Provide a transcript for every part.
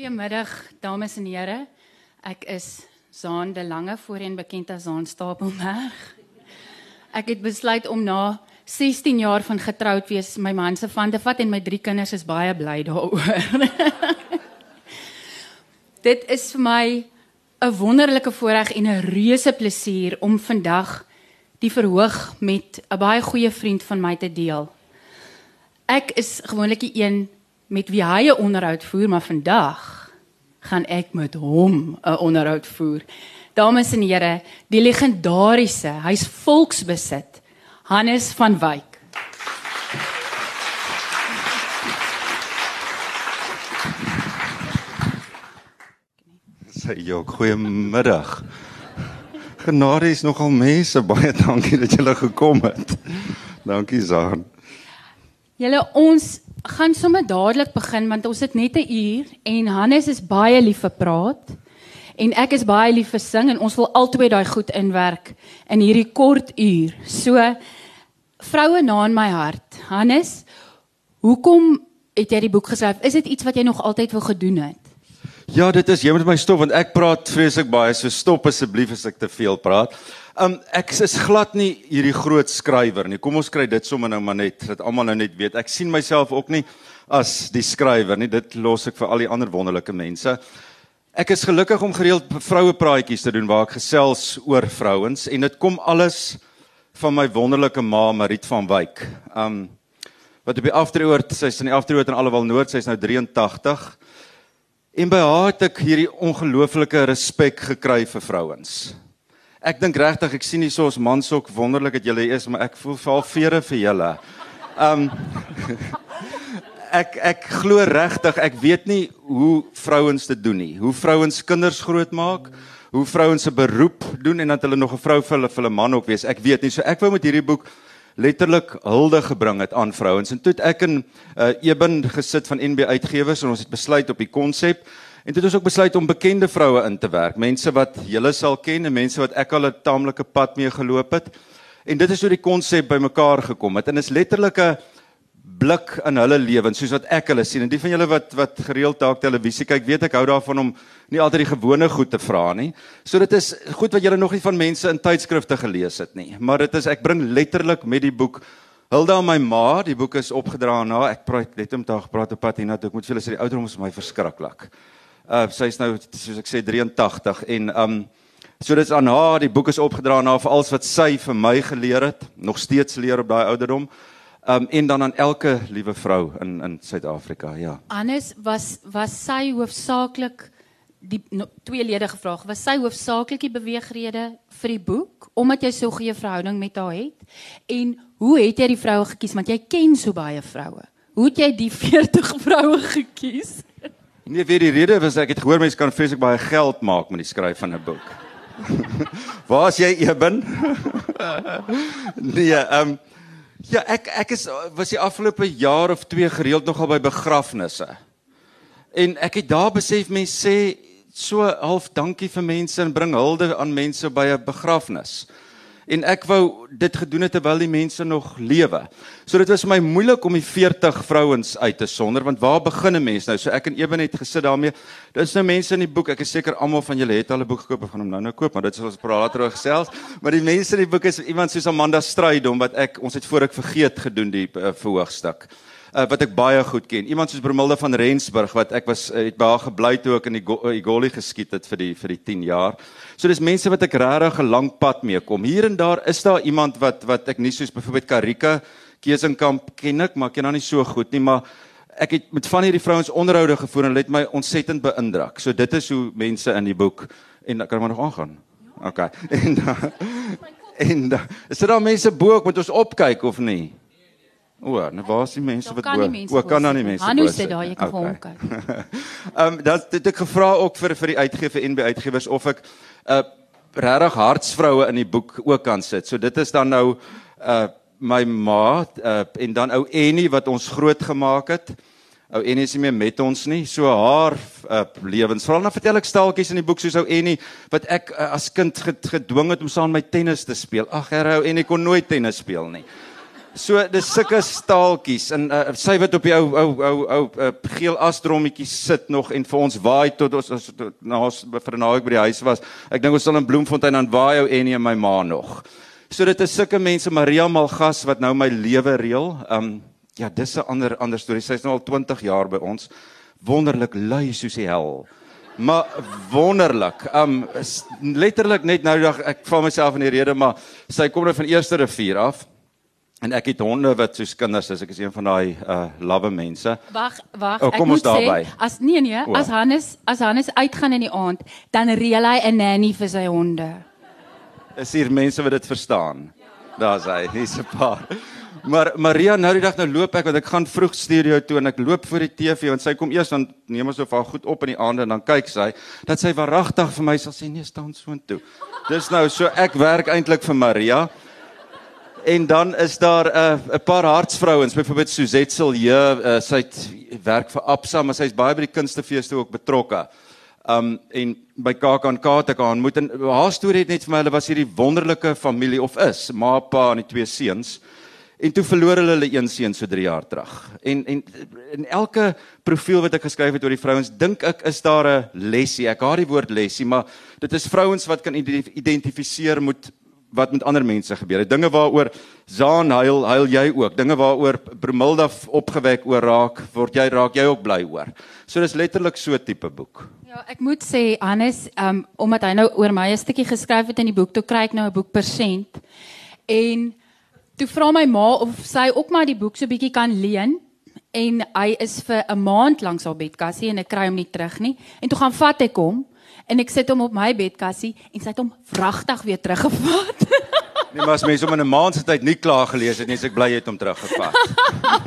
Goeiemiddag dames en here. Ek is Zaan de Lange, voorheen bekend as Zaan Stapelberg. Ek het besluit om na 16 jaar van getroud wees my man se van te vat en my drie kinders is baie bly daaroor. Dit is vir my 'n wonderlike voorreg en 'n reuse plesier om vandag die verhoog met 'n baie goeie vriend van my te deel. Ek is gewoonlik die een met wie hy 'n onderhoud voer, maar vandag gaan ek met hom 'n onderhoud voer. Dames en here, die legendariese, hy's volksbesit, Hannes van Wyk. Sê jou goeiemiddag. Genade is nogal mense, baie dankie dat julle gekom het. Dankie Zaan. Julle ons gaan sommer dadelik begin want ons het net 'n uur en Hannes is baie lief vir praat en ek is baie lief vir sing en ons wil albei daai goed inwerk in hierdie kort uur. So vroue na in my hart. Hannes, hoekom het jy die boek geskryf? Is dit iets wat jy nog altyd wou gedoen het? Ja, dit is jy moet my stop want ek praat vreeslik baie. So stop asseblief as ek te veel praat. Um ek is glad nie hierdie groot skrywer nie. Kom ons kry dit sommer nou maar net dat almal nou net weet. Ek sien myself ook nie as die skrywer nie. Dit los ek vir al die ander wonderlike mense. Ek is gelukkig om gereeld vroue praatjies te doen waar ek gesels oor vrouens en dit kom alles van my wonderlike ma Marit van Wyk. Um wat op die afdrieoort, sy's in die afdrieoort in Allewal Noord, sy's nou 83. En by haar het ek hierdie ongelooflike respek gekry vir vrouens. Ek dink regtig ek sien hier so ons mans ook wonderlik dat julle is, maar ek voel val vere vir julle. Um ek ek glo regtig ek weet nie hoe vrouens dit doen nie. Hoe vrouens kinders grootmaak, hoe vrouens 'n beroep doen en dat hulle nog 'n vrou vir hulle vir 'n man ook wees. Ek weet nie. So ek wou met hierdie boek letterlik hulde gebring het aan vrouens. En toe het ek in uh, Eben gesit van NB Uitgewers en ons het besluit op die konsep En dit is ook besluit om bekende vroue in te werk, mense wat julle sal ken en mense wat ek al 'n taamlike pad mee geloop het. En dit is hoe die konsep bymekaar gekom het en is letterlik 'n blik in hulle lewens soos wat ek hulle sien. En die van julle wat wat gereeld dalk televisie kyk, weet ek hou daarvan om nie altyd die gewone goed te vra nie. So dit is goed wat julle nog nie van mense in tydskrifte gelees het nie, maar dit is ek bring letterlik met die boek Hilda aan my ma, die boek is opgedra na. Ek praat net om dag praat op pad hiernatoe. Ek moet vir julle sê die ouderdom is my verskriklik. Uh sy's nou soos ek sê 83 en um so dit's aan haar die boek is opgedra na vir alles wat sy vir my geleer het, nog steeds leer op daai ouderdom. Um en dan aan elke liewe vrou in in Suid-Afrika, ja. Annes was was sy hoofsaaklik die no, tweelede gevraag, was sy hoofsaaklik die beweegrede vir die boek omdat jy so 'n goeie verhouding met haar het? En hoe het jy die vroue gekies want jy ken so baie vroue? Hoe het jy die 40 vroue gekies? Nee, weet die rede was ek het gehoor mense kan vreeslik baie geld maak met die skryf van 'n boek. Waar is jy Eben? nee, ehm um, ja, ek ek is was die afgelope jaar of twee gereeld nogal by begrafnisse. En ek het daar besef mense sê so half dankie vir mense en bring hulde aan mense by 'n begrafnis en ek wou dit gedoen het terwyl die mense nog lewe. So dit was vir my moeilik om die 40 vrouens uit te sonder want waar begin 'n mens nou? So ek en Eben het gesit daarmee. Is nou mense in die boek. Ek is seker almal van julle het al 'n boek gekoop of gaan hom nou nou koop, maar dit is ons praat later oor gesels. Maar die mense in die boek is iemand soos Amanda Strydom wat ek ons het voor ek vergeet gedoen die uh, verhoogstuk uh, wat ek baie goed ken. Iemand soos Bromilde van Rensburg wat ek was uh, het by haar gebly toe ek in die uh, Igoli geskiet het vir die vir die 10 jaar. So dis mense wat ek regtig 'n lang pad mee kom. Hier en daar is daar iemand wat wat ek nie soos byvoorbeeld Karika Kesenkamp ken ek, maar ken haar nie so goed nie, maar ek het met van hierdie vrouens onderhoude gevoer en dit het my ontsettend beïndruk. So dit is hoe mense in die boek en kan maar nog aangaan. OK. En en is dit dan mense bo ek moet ons opkyk of nie? O, nou waar is die mense wat bo? O, kan dan nie mense. Hanu sê daar jy kan okay. hom kyk. Ehm um, dat dit ek gevra ook vir vir die uitgewer en by uitgewers of ek 'n uh, regtig hartsvroue in die boek ook kan sit. So dit is dan nou uh my ma uh, en dan ou Annie wat ons groot gemaak het. Ou Annie is nie meer met ons nie. So haar uh, lewens. Veral dan vertel ek staaltjies in die boek soos ou Annie wat ek uh, as kind gedwing het om saam met my tennis te speel. Ag, herou Annie kon nooit tennis speel nie. So dis sulke staaltjies en uh, sy wat op die ou ou ou ou uh, geel asdrommetjie sit nog en vir ons waai tot ons as na vir 'n naweek by die huis was. Ek dink ons sal in Bloemfontein aan waai ou en my ma nog. So dit is sulke mense Maria Malgas wat nou my lewe reël. Um ja, dis 'n ander ander storie. Sy's nou al 20 jaar by ons. Wonderlik lui soos die hel. Maar wonderlik. Um letterlik net nou dag ek val myself in die rede, maar sy kom nou van eerste rivier af. En ek het honde wat soos kinders is. Ek is een van daai uh lawwe mense. Wag, wag. Oh, ek kom moet ons daarby. Sê, as nee nee, O. as Hannes as Hannes uitgaan in die aand, dan reël hy 'n nanny vir sy honde. Is hier mense wat dit verstaan? Daar's hy, hier's 'n paar. Maar Maria nou die dag nou loop ek want ek gaan vroeg studio toe en ek loop voor die TV want sy kom eers dan neem ons of haar goed op in die aande en dan kyk sy dat sy waaragtig vir my sal sê nee staan soontoe. Dis nou so ek werk eintlik vir Maria. En dan is daar 'n uh, 'n paar hartsvrouens, byvoorbeeld Suzette Silje, uh, sy het werk vir Absa, maar sy's baie by die kunstefeeste ook betrokke. Um en by KAKNK het ek haar ontmoet en haar storie het net vir my hulle was hierdie wonderlike familie of is, ma, pa en die twee seuns. En toe verloor hulle hulle een seun so 3 jaar terug. En en in elke profiel wat ek geskryf het oor die vrouens, dink ek is daar 'n lesie. Ek haat die woord lesie, maar dit is vrouens wat kan identi- identifiseer met wat met ander mense gebeur. Dinge waaroor Zaan huil, huil jy ook. Dinge waaroor Brumilda f- opgewek oor raak, word jy raak jy ook bly oor. So dis letterlik so tipe boek. Ja, ek moet sê Hannes, um omdat hy nou oor my 'n stukkie geskryf het in die boek, toe kry ek nou 'n boek persent. En toe vra my ma of sy ook maar die boek so bietjie kan leen en hy is vir 'n maand lank haar bedkassie en ek kry hom nie terug nie. En toe gaan vat ek hom en ek sit hom op my bedkassie en sy het hom vragtig weer teruggevat. Nee, maar as mense om in 'n maand se tyd nie klaar gelees het nie, is ek bly jy het hom teruggevat.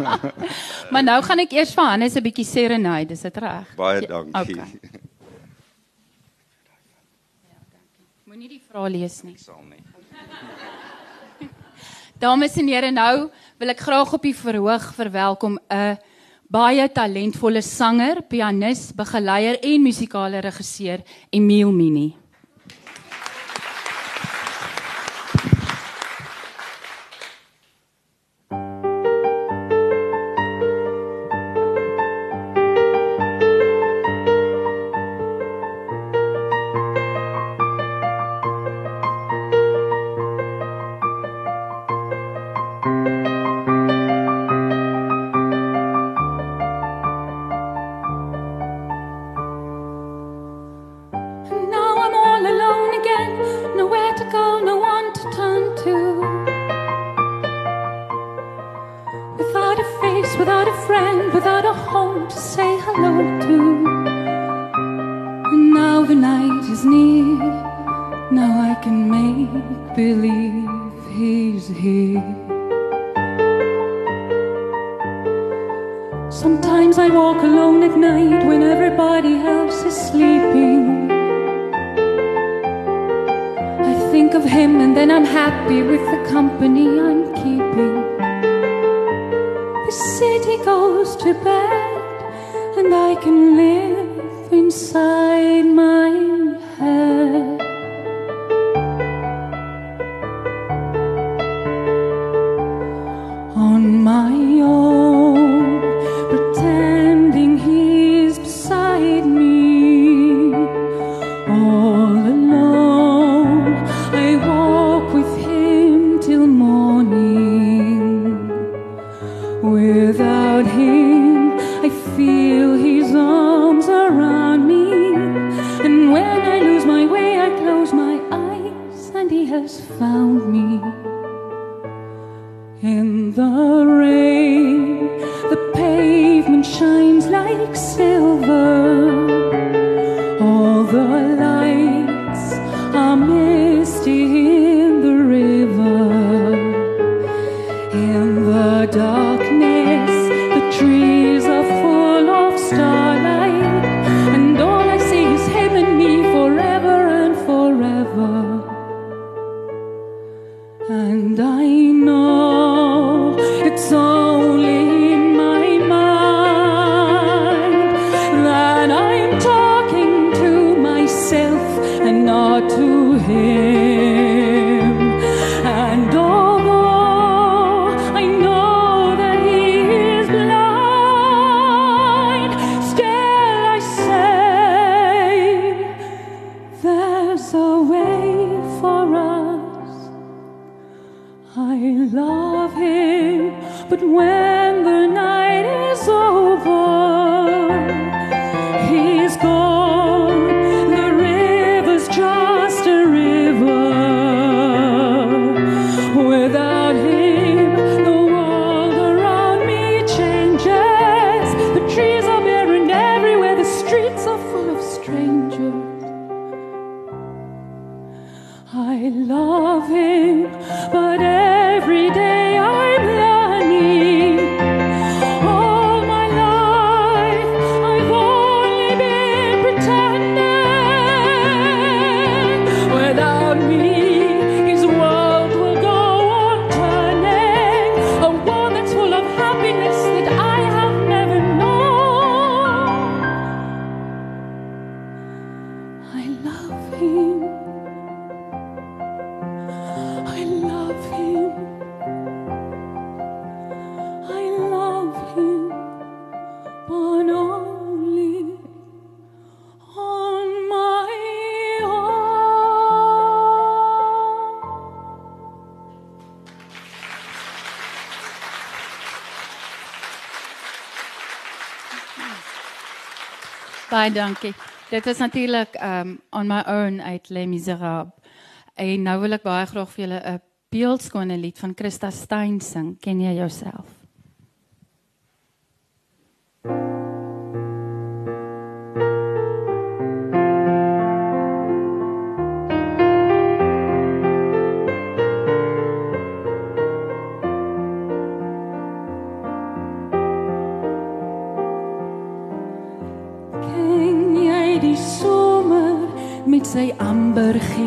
maar nou gaan ek eers vir Hannes 'n bietjie serenade, is dit reg? Baie Ja, dankie. Okay. Moenie die vrae lees nie. Sal nie. Dames en here, nou wil ek graag op die verhoog verwelkom 'n baie talentvolle sanger, pianis, begeleier en musikale regisseur, Emile Mini. Goes to bed and I can live but when Baie dankie. Dit is natuurlik um on my own uit Les Miserables. En nou wil ek baie graag vir julle 'n beeldskone lied van Christa Stein sing. Ken jy jouself?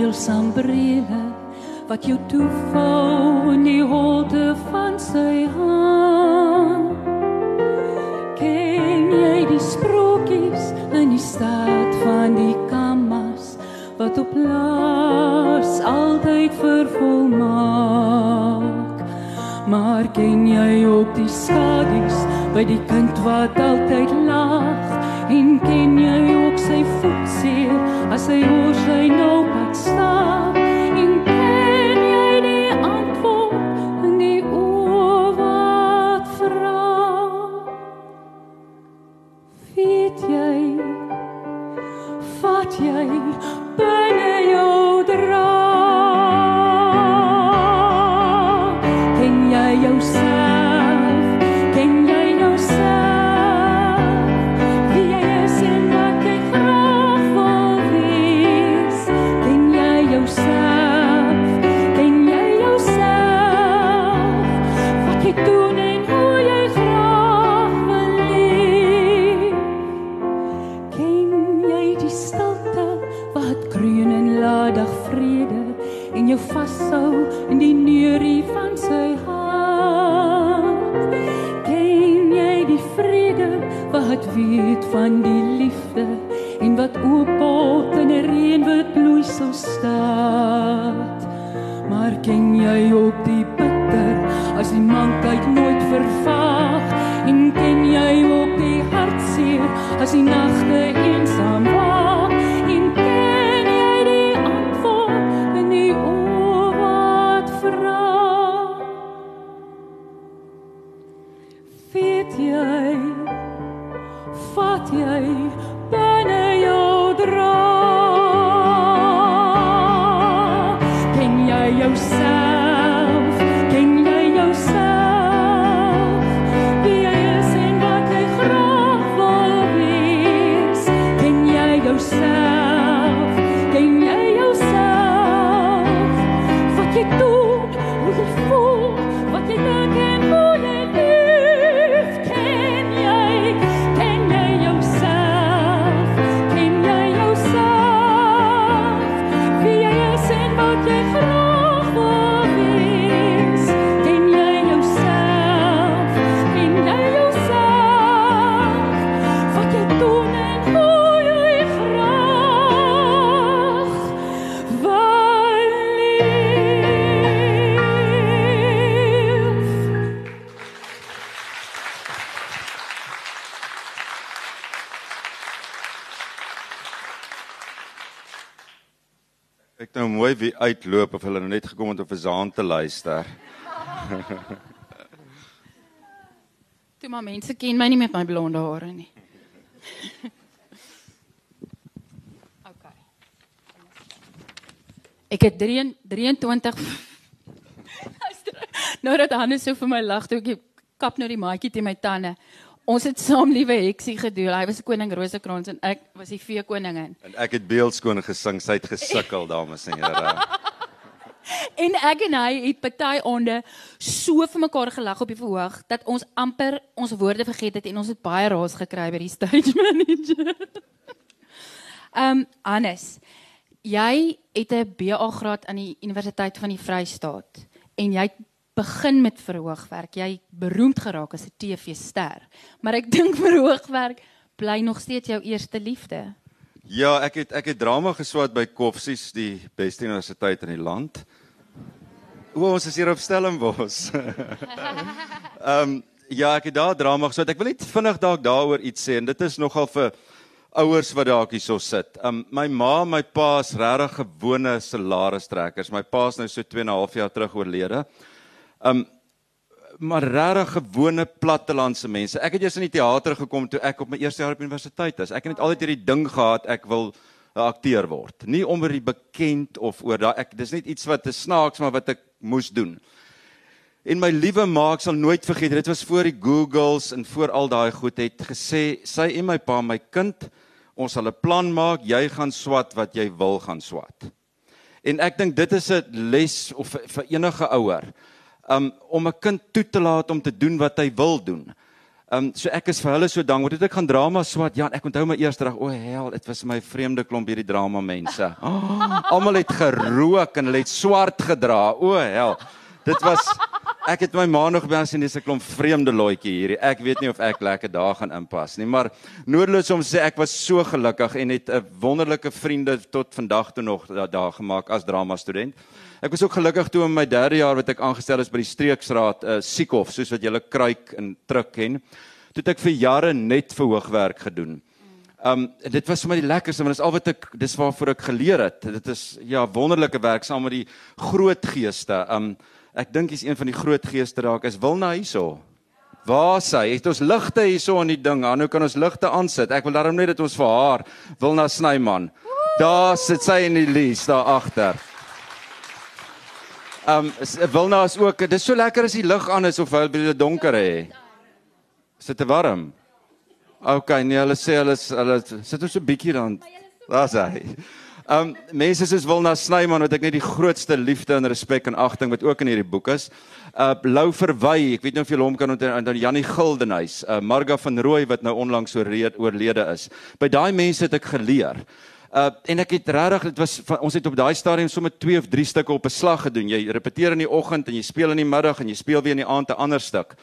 Ambergeel sambrele wat jou toevou in die holte van sy hand? Ken jy die sprokies in die stad van die kammas wat op laas altyd vervolmaak? Maar ken jy ook die skadu's by die kind wat altyd as hy oor sy nou pad stap? Wat weet van die liefde en wat oopbot in 'n reënwit bloeisel staat? Maar ken jy ook die bitter as die mankheid nooit vervaag en ken jy ook die hartseer as die nagte uitloop of hulle nou net gekom het om vir Zaan te luister. Toe maar mense ken my nie met my blonde hare nie. OK. Ek het 3 23 Luister, Nou dat Hannes so vir my lag toe ek kap nou die maatjie teen my tande. Ons het saam liewe heksie gedoen. Hy was koning Rosekrans en ek was die vee koningin. En ek het beeldskoon gesing, sy het gesukkel dames en here. En ek en hy het party onde so vir mekaar gelag op die verhoog dat ons amper ons woorde vergeet het en ons het baie raas gekry by die stage manager. Ehm um, Hannes, jy het 'n BA graad aan die Universiteit van die Vrystaat en jy het begin met verhoogwerk. Jy beroemd geraak as 'n TV-ster. Maar ek dink verhoogwerk bly nog steeds jou eerste liefde. Ja, ek het ek het drama geswat by Koffsies, die beste universiteit in die land. O, ons is hier op Stellenbosch. Ehm um, ja, ek het daar drama geswat. Ek wil net vinnig dalk daaroor iets sê en dit is nogal vir ouers wat dalk hierso sit. Um my ma, my pa is regtig gewone salarisstrekkers. My pa is nou so 2 en 'n half jaar terug oorlede. Um maar regtig gewone plattelandse mense. Ek het eers in die teater gekom toe ek op my eerste jaar op universiteit is. Ek het net altyd hierdie ding gehad ek wil 'n akteur word. Nie om oor die bekend of oor daai ek dis net iets wat te snaaks maar wat ek moes doen. En my liewe ma, ek sal nooit vergeet, dit was voor die Googles en voor al daai goed het gesê sy en my pa, my kind, ons sal 'n plan maak, jy gaan swat wat jy wil gaan swat. En ek dink dit is 'n les of vir enige ouer um, om 'n kind toe te laat om te doen wat hy wil doen. Um so ek is vir hulle so dankbaar. Dit ek gaan drama swat. Ja, ek onthou my eerste dag. O hel, dit was my vreemde klomp hierdie drama mense. Oh, Almal het gerook en hulle het swart gedra. O hel. Dit was ek het my ma nog by as in dis 'n klomp vreemde loetjie hierdie. Ek weet nie of ek lekker daar gaan inpas nie, maar noodloos om sê ek was so gelukkig en het 'n wonderlike vriende tot vandag toe nog daar, daar gemaak as drama student. Ek was ook gelukkig toe in my 3de jaar wat ek aangestel is by die streeksraad uh, Siekhof, soos wat julle kruik en truk ken. Toe het ek vir jare net verhoogwerk gedoen. Um dit was vir my die lekkerste want dit is al wat ek dis waarvoor ek geleer het. Dit is ja wonderlike werk saam met die groot geeste. Um Ek dink hy's een van die groot geeste raak. Is Wilna hierso? Waar sy? Het ons ligte hierso in die ding. Nou kan ons ligte aansit. Ek wil daarom net dat ons vir haar Wilna Snyman. Daar sit sy in die lees daar agter. Ehm um, Wilna is ook. Dit is so lekker as die lig aan is of by die donker hè. Sit te warm. OK, nee, hulle sê hulle hulle sit ons so 'n bietjie dan. Daar's hy. Um mense soos Wilna Snyman wat ek net die grootste liefde en respek en agting wat ook in hierdie boek is. Uh Lou Verwy, ek weet nie of jy hom kan onthou dan Jannie Gildenhuys, uh Marga van Rooi wat nou onlangs oorlede is. By daai mense het ek geleer. Uh en ek het regtig dit was ons het op daai stadium sommer 2 of 3 stukke op 'n slag gedoen. Jy repeteer in die oggend en jy speel in die middag en jy speel weer in die aand 'n ander stuk.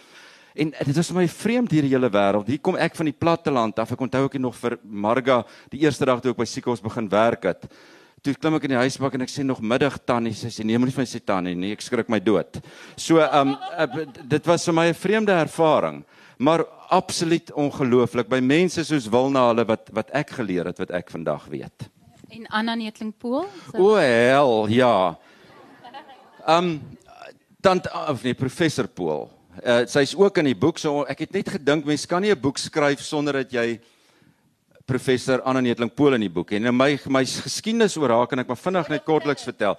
En dit was vir my vreemd hierdie hele wêreld. Hier kom ek van die platteland af. Ek onthou ek nog vir Marga die eerste dag toe ek by Siekos begin werk het. Toe klim ek in die huisbak en ek sê nog middag tannie, sy sê nee, moenie vir my sê tannie nie, ek skrik my dood. So ehm um, dit was vir my 'n vreemde ervaring, maar absoluut ongelooflik by mense soos Wilna hulle wat wat ek geleer het wat ek vandag weet. En Anna Netlingpool? So. O hel, ja. Ehm um, dan of nee, professor Pool. Uh, Sy's ook in die boek. So ek het net gedink mense kan nie 'n boek skryf sonder dat jy professor Anna Netling Pool in die boek en my my geskiedenis oor haar kan ek maar vinnig net kortliks vertel.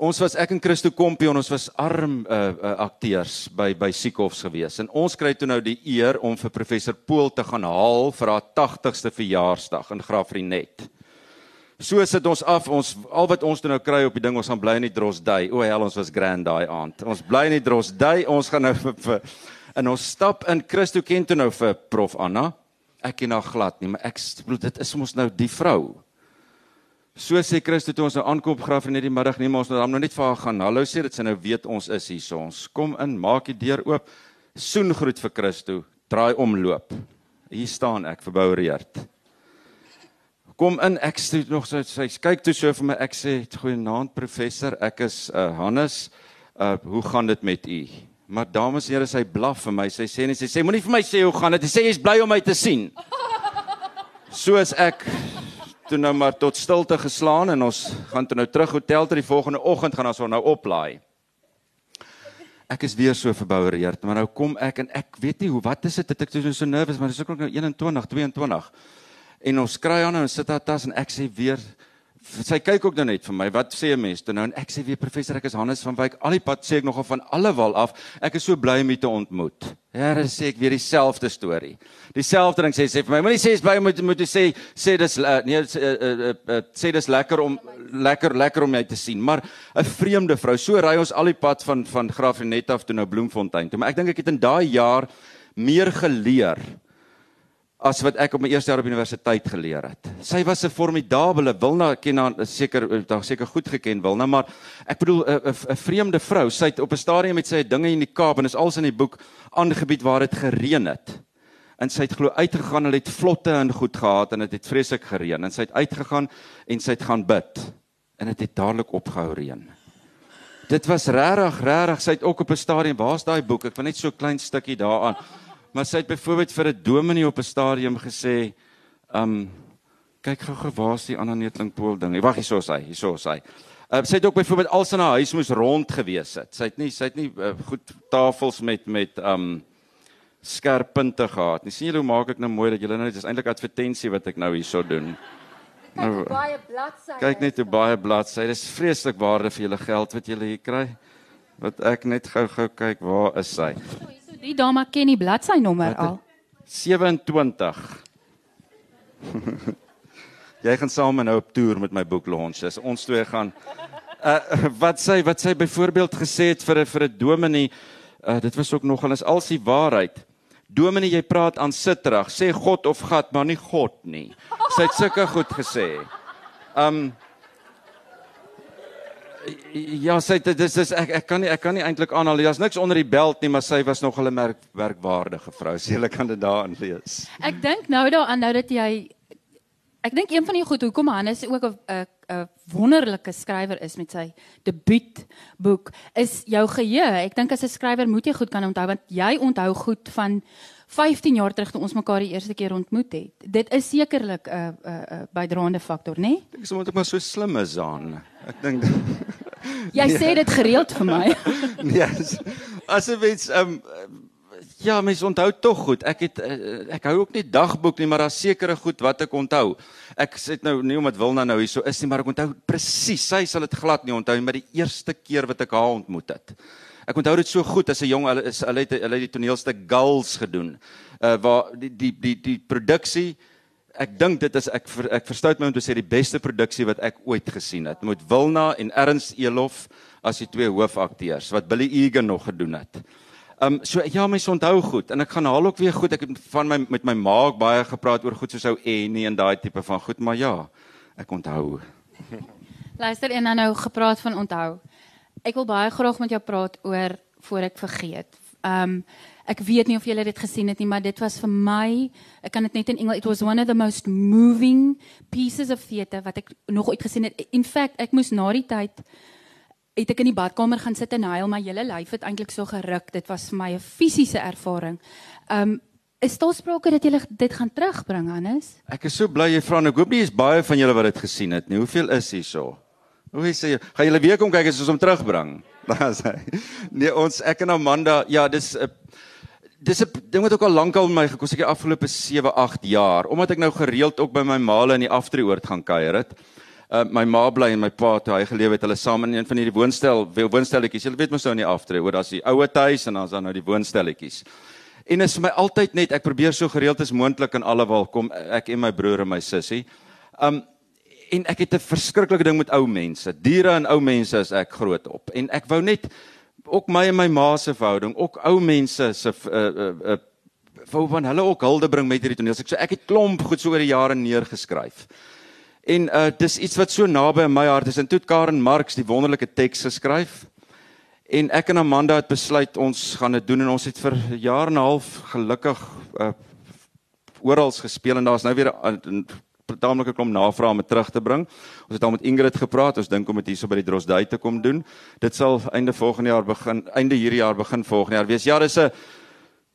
Ons was ek en Christo Kompie en ons was arm uh, uh, akteurs by by Siekhofs gewees. En ons kry toe nou die eer om vir professor Pool te gaan haal vir haar 80ste verjaarsdag in Graafrenet. So sit ons af ons al wat ons nou kry op die ding ons gaan bly in die Drosdui. O hel ons was grand daai aand. Ons bly in die Drosdui. Ons gaan nou vir, vir en ons stap in Christo ken toe nou vir Prof Anna. Ek ken haar glad nie, maar ek bedoel dit is ons nou die vrou. So sê Christo toe ons nou aankom graf in die middag maar ons nou nou net vir haar gaan. Hallo sê dit sy nou weet ons is hier so. Ons kom in, maak die deur oop. Soen groet vir Christo. Draai om loop. Hier staan ek verboureerd kom in ek sê nog so sy kyk toe so vir my ek sê goeienaand professor ek is uh, Hannes uh, hoe gaan dit met u maar dames en here sy blaf vir my sy sê net sy sê moenie vir my sê hoe gaan dit sy sê jy's bly om my te sien soos ek toe nou maar tot stilte geslaan en ons gaan toe nou terug hotel toe. Die volgende oggend gaan ons nou oplaai. Ek is weer so verboureerd, maar nou kom ek en ek weet nie hoe wat is dit? Ek is so nervus, maar dis ook nou 21, 22 en ons kry aan en ons sit daar tas en ek sê weer sy kyk ook nou net vir my wat sê 'n mens toe nou? En ek sê weer professor ek is Hannes van Wyk. Al die pad sê ek nogal van alle wal af ek is so bly om u te ontmoet Here sê ek weer dieselfde storie. Dieselfde ding sê sê vir my moenie sê is om moet moet sê sê dis uh, nee sê, uh, uh, uh, sê dis lekker om lekker lekker om jou te sien. Maar 'n vreemde vrou so ry ons al die pad van van Graafrenet af toe nou Bloemfontein toe. Maar ek dink ek het in daai jaar meer geleer as wat ek op my eerste jaar op universiteit geleer het. Sy was 'n formidable Wilna ken haar seker daar seker goed geken Wilna, maar ek bedoel 'n vreemde vrou. Sy het op 'n stadium met sy dinge in die Kaap en is als in die boek aangebied waar dit gereën het. en sy het glo uitgegaan, hulle het vlotte en goed gehad en dit het, het vreeslik gereën en sy het uitgegaan en sy het gaan bid en dit het, het dadelik opgehou reën. Dit was regtig, regtig, sy het ook op 'n stadium, waar's daai boek? Ek wil net so klein stukkie daaraan. Maar sy het byvoorbeeld vir 'n dominee op 'n stadium gesê, um kyk gou-gou waar's die ander netlingpool ding. Wag, hierso is hy, hierso is hy. Uh, sy het ook byvoorbeeld al sy huis moes rond gewees het. Sy het nie sy het nie uh, goed tafels met met um skerp punte gehad. Nie sien julle hoe maak ek nou mooi dat julle nou dit is eintlik advertensie wat ek nou hierso doen. Nou, baie bladsye. Kyk net hoe baie bladsye. Dis vreeslik waarde vir julle geld wat julle hier kry. Wat ek net gou-gou kyk, waar is sy? Die dame ken die bladsy nommer al. 27. Jy gaan saam nou op toer met my boek launch. As ons twee gaan uh wat sy wat sy byvoorbeeld gesê het vir 'n vir 'n dominee, uh dit was ook nogal is als die waarheid. Dominee, jy praat aan sitterig. Sê God of gat, maar nie God nie. Sy het sulke goed gesê. Um Ja, sy dit is dis ek ek kan nie ek kan nie eintlik aanhaal. Daar's niks onder die beld nie, maar sy was nog 'n merk werkwaardige vrou. Sy so, kan dit daarin lees. Ek dink nou daaraan nou dat jy Ek dink een van die goed hoekom Hannes ook 'n 'n wonderlike skrywer is met sy debuutboek is jou geheue. Ek dink as 'n skrywer moet jy goed kan onthou want jy onthou goed van 15 jaar terug toe ons mekaar die eerste keer ontmoet het. Dit is sekerlik 'n 'n 'n bydraende faktor, né? Nee? Ek sê moet ek maar so slim is aan. Ek dink Jy nee. sê dit gereeld vir my. nee. As 'n mens um Ja, mens onthou tog goed. Ek het uh, ek hou ook nie dagboek nie, maar daar's sekere goed wat ek onthou. Ek sê nou nie omdat Wilna nou hier so is nie, maar ek onthou presies. Sy sal dit glad nie onthou nie, maar die eerste keer wat ek haar ontmoet het. Ek onthou dit so goed as 'n jong hulle is hulle het hulle het die toneelstuk Gulls gedoen. Uh waar die die die die produksie ek dink dit is ek ver, ek verstout my om te sê die beste produksie wat ek ooit gesien het. Met Wilna en Ernst Elof as die twee hoofakteurs wat Billy Egan nog gedoen het. Ehm um, so ja, mens onthou goed en ek gaan haal ook weer goed. Ek het van my met my ma baie gepraat oor goed soos ou Annie en daai tipe van goed, maar ja, ek onthou. Luister en dan nou gepraat van onthou. Ek wil baie graag met jou praat oor voor ek vergeet. Um, ek weet nie of jy dit gesien het nie, maar dit was vir my, ek kan dit net in Engels, it was one of the most moving pieces of theatre wat ek nog ooit gesien het. In fact, ek moes na die tyd het ek in die badkamer gaan sit en huil, my hele lyf het eintlik so geruk. Dit was vir my 'n fisiese ervaring. Um is daar sprake dat jy dit gaan terugbring, Hannes? Ek is so bly jy vra. Ek hoop nie is baie van julle wat dit gesien het nie. Hoeveel is hier so? Hoe sê jy? Gaan julle weer kom kyk as ons hom terugbring? Daar sê. Nee, ons ek en Amanda, ja, dis 'n dis 'n ding wat ook al lank al my gekos het die afgelope 7, 8 jaar, omdat ek nou gereeld ook by my maale in die aftreeoord gaan kuier het uh, my ma bly en my pa toe hy geleef het hulle saam in een van hierdie woonstel woonstelletjies. Jy weet mos nou nie aftree oor daar's die oue huis en dan's dan nou die woonstelletjies. En is vir my altyd net ek probeer so gereeld as moontlik in alle waar kom ek en my broer en my sussie. Um en ek het 'n verskriklike ding met ou mense. Diere en ou mense is ek groot op. En ek wou net ook my en my ma se verhouding, ook ou mense se uh uh, uh wou van hulle ook hulde bring met hierdie toneel. So ek het klomp goed so oor die jare neergeskryf. En uh dis iets wat so naby aan my hart is. En toe Karen Marx die wonderlike teks geskryf. En ek en Amanda het besluit ons gaan dit doen en ons het vir jaar en 'n half gelukkig uh oral gespeel en daar's nou weer 'n taamlike klomp navrae om terug te bring. Ons het al met Ingrid gepraat. Ons dink om dit hierso by die Drosdui te kom doen. Dit sal einde volgende jaar begin, einde hierdie jaar begin volgende jaar wees. Ja, dis 'n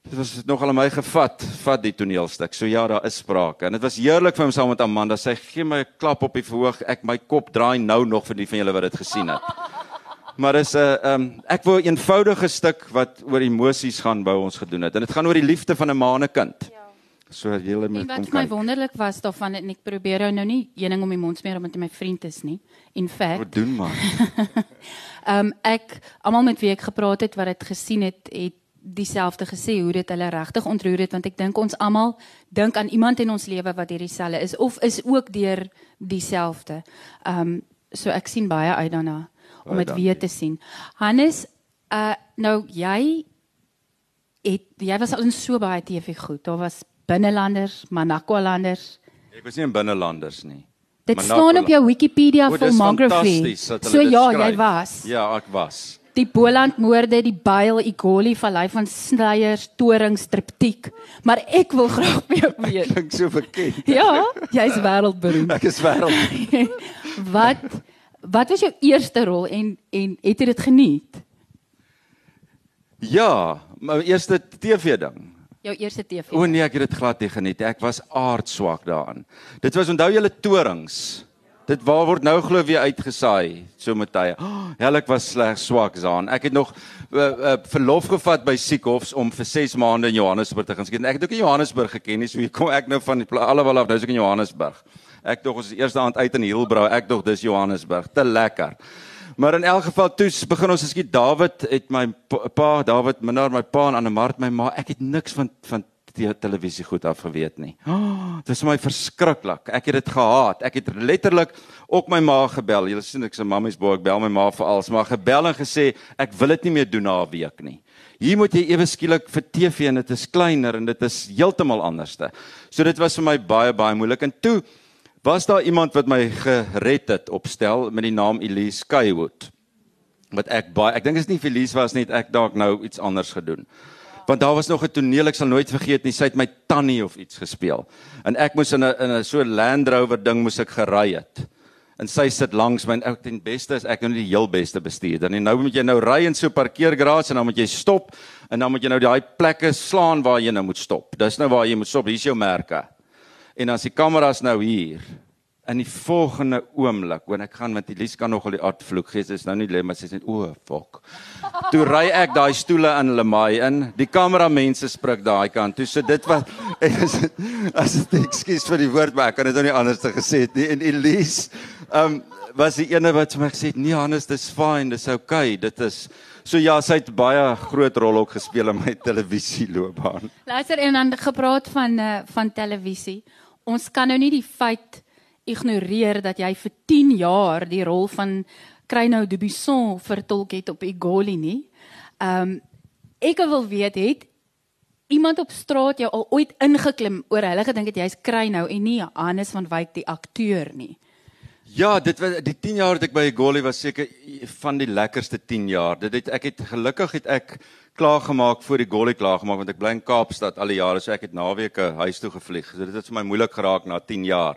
Dit was nogal my gevat, vat die toneelstuk. So ja, daar is sprake. En dit was heerlik vir hom saam met Amanda. Sy gee my 'n klap op die verhoog. Ek my kop draai nou nog vir die van julle wat dit gesien het. Maar dis 'n uh, um, ek wou 'n eenvoudige stuk wat oor emosies gaan wou ons gedoen het. En dit gaan oor die liefde van 'n ma en 'n kind. Ja. So julle moet kom kyk. Wat my wonderlik was daarvan en ek probeer nou nie ening om die mond smeer omdat hy my vriend is nie. In feite. Wat doen man? Ehm um, ek almal met wie ek gepraat het wat dit gesien het, het dieselfde gesê hoe dit hulle regtig ontroer het want ek dink ons almal dink aan iemand in ons lewe wat hierdie selle is of is ook deur dieselfde. Ehm um, so ek sien baie uit daarna om dit weer te sien. Hannes, uh nou jy het jy was al in so baie TV goed. Daar was binnelanders, Manakwalanders. Ek was nie in binnelanders nie. Dit Manakwa staan op jou Wikipedia filmography. So ja, jy was. Ja, ek was. die Boland moorde, die Bail Igoli vallei van Sneyers, Torings, Triptiek. Maar ek wil graag by jou weet. Klink so bekend. Ja, jy's wêreldberoemd. Ek is wêreld. Wat wat was jou eerste rol en en het jy dit geniet? Ja, my eerste TV ding. Jou eerste TV. O nee, ek het dit glad nie geniet. Ek was aardswak daaraan. Dit was onthou julle torings. Dit waar word nou glo weer uitgesaai so met tye. Oh, Helik was sleg swak daan. Ek het nog uh, uh, verlof gevat by Siekhofs om vir 6 maande in Johannesburg te gaan skiet. Ek het ook in Johannesburg geken, nie so hier kom ek nou van die allewel af, nou is ek in Johannesburg. Ek dog ons is eerste aand uit in Hielbrau. Ek dog dis Johannesburg. Te lekker. Maar in elk geval toe begin ons skiet David het my pa David Minnar my pa en Annemart my ma. Ek het niks van van die televisie goed af geweet nie. Oh, dit is my verskriklik. Ek het dit gehaat. Ek het letterlik ook my ma gebel. Julle sien ek se mammies boek bel my ma vir alles, maar gebel en gesê ek wil dit nie meer doen na 'n week nie. Hier moet jy ewe skielik vir TV en dit is kleiner en dit is heeltemal anderste. So dit was vir my baie baie moeilik en toe was daar iemand wat my gered het opstel met die naam Elise Skywood. Wat ek baie ek dink is nie Elise was net ek dalk nou iets anders gedoen. Want daar was nog 'n toneel ek sal nooit vergeet nie sy het my tannie of iets gespeel. En ek moes in 'n in 'n so Land Rover ding moes ek gery het. En sy sit langs my en ek ten beste is ek nou die heel beste bestuurder en nou moet jy nou ry in so 'n parkeergarage en dan moet jy stop en dan moet jy nou daai plekke slaan waar jy nou moet stop. Dis nou waar jy moet stop hier's jou merke en as die kameras nou hier in die volgende oomblik wanneer ek gaan met Elise kan nogal die aard vloek gee sy is nou nie lê maar sy sê o fok. Toe ry ek daai stoele in Lemay in. Die kamera mense sprik daai kant toe. So dit was as dit ekskuus vir die woord maar ek kan dit nou nie anders te gesê het nie. En Elise um, was die ene wat vir my gesê het nee Hannes dis fine dis okay dit is so ja sy het baie groot rol ook gespeel in my televisieloopbaan. Luister en dan gepraat van uh, van televisie ons kan nou nie die feit ignoreer dat jy vir 10 jaar die rol van Kreinou Dubisson vertolk het op Egoli nie. Ehm um, ek wil weet het iemand op straat jou al ooit ingeklim oor hulle gedink het jy's Kreinou en nie Hannes van Wyk die akteur nie. Ja, dit was die 10 jaar wat ek by Egoli was seker van die lekkerste 10 jaar. Dit het ek het gelukkig het ek klaar gemaak voor die Egoli klaar gemaak want ek bly in Kaapstad al die jare so ek het naweke huis toe gevlieg. So dit het vir my moeilik geraak na 10 jaar.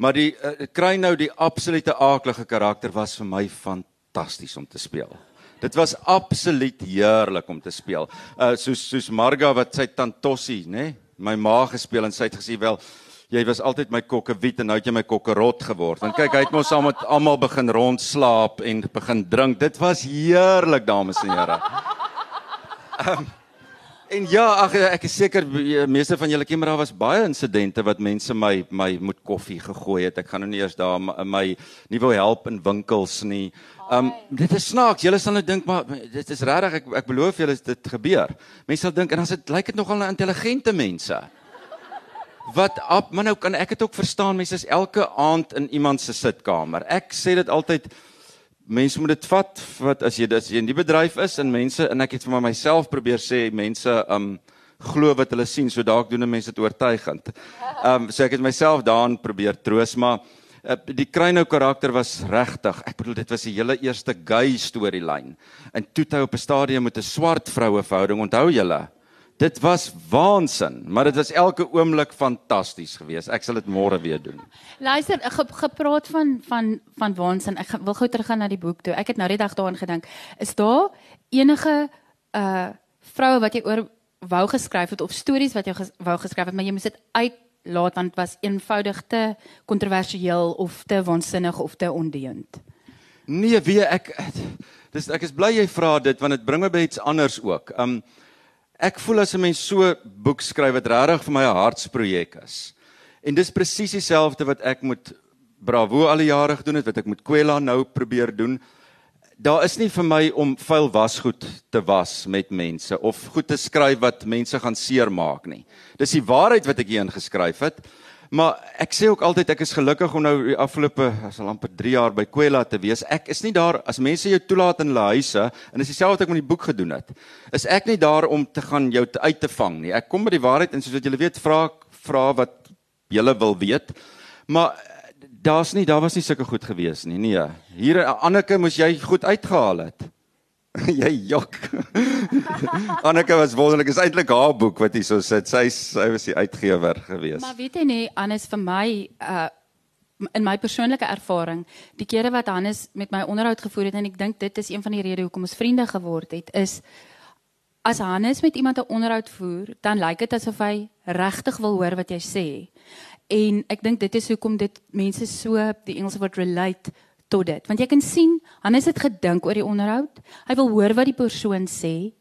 Maar die uh, kry nou die absolute aaklige karakter was vir my fantasties om te speel. Dit was absoluut heerlik om te speel. Uh soos soos Marga wat sy Tantossi, nê, nee, my ma gespeel en sy het gesê wel jy was altyd my kokkewiet en nou het jy my kokkerot geword. Want kyk, hy het mos saam met almal begin rondslaap en begin drink. Dit was heerlik, dames en here. Um, En ja, ag ek is seker meeste van julle ken maar daar was baie insidente wat mense my my moet koffie gegooi het. Ek gaan nou nie eers daar my nie wou help in winkels nie. Um dit is snaaks. Julle sal nou dink maar dit is regtig ek ek beloof julle dit gebeur. Mense sal dink en as dit lyk dit nogal na intelligente mense. Wat op, maar nou kan ek dit ook verstaan. Mense is elke aand in iemand se sitkamer. Ek sê dit altyd mense moet dit vat wat as jy as jy in die bedryf is en mense en ek het vir myself probeer sê mense um glo wat hulle sien so dalk doen mense dit oortuigend. Um so ek het myself daarin probeer troos maar uh, die Kruinou karakter was regtig. Ek bedoel dit was die hele eerste gay storielyn. En toe hy op 'n stadium met 'n swart vroue verhouding onthou julle? Dit was waansin, maar dit was elke oomblik fantasties geweest. Ek sal dit môre weer doen. Luister, ge, gepraat van van van waansin. Ek wil gou teruggaan na die boek toe. Ek het nou die dag daaraan gedink. Is daar enige uh vroue wat jy oor wou geskryf het of stories wat jy ges, wou geskryf het, maar jy moes dit uitlaat want dit was eenvoudig te kontroversieel of te waansinnig of te ondeend? Nee, wie ek dis ek is bly jy vra dit want dit bring my by iets anders ook. Um Ek voel as 'n mens so boek skryf wat regtig vir my 'n hartsprojek is. En dis presies dieselfde wat ek moet Bravo al die jare gedoen het, wat ek met Kwela nou probeer doen. Daar is nie vir my om vuil wasgoed te was met mense of goed te skryf wat mense gaan seermaak nie. Dis die waarheid wat ek hier ingeskryf het. Maar ek sê ook altyd ek is gelukkig om nou die afgelope as al amper 3 jaar by Kwela te wees. Ek is nie daar as mense jou toelaat in hulle huise en dis dieselfde wat ek met die boek gedoen het. Is ek nie daar om te gaan jou te uit te vang nie. Ek kom met die waarheid en soos wat julle weet vra vra wat julle wil weet. Maar daar's nie daar was nie sulke goed gewees nie. Nee. Hier Anneke moes jy goed uitgehaal het. jy jok. Anneke was wonderlik. Is eintlik haar boek wat hier so sit. Sy sy was die uitgewer gewees. Maar weet jy nie, Hannes vir my uh in my persoonlike ervaring, die kere wat Hannes met my onderhoud gevoer het en ek dink dit is een van die redes hoekom ons vriende geword het, is as Hannes met iemand 'n onderhoud voer, dan lyk dit asof hy regtig wil hoor wat jy sê. En ek dink dit is hoekom dit mense so die Engelse woord relate tot dit. Want jy kan sien, Hannes het gedink oor die onderhoud. Hy wil hoor wat die persoon sê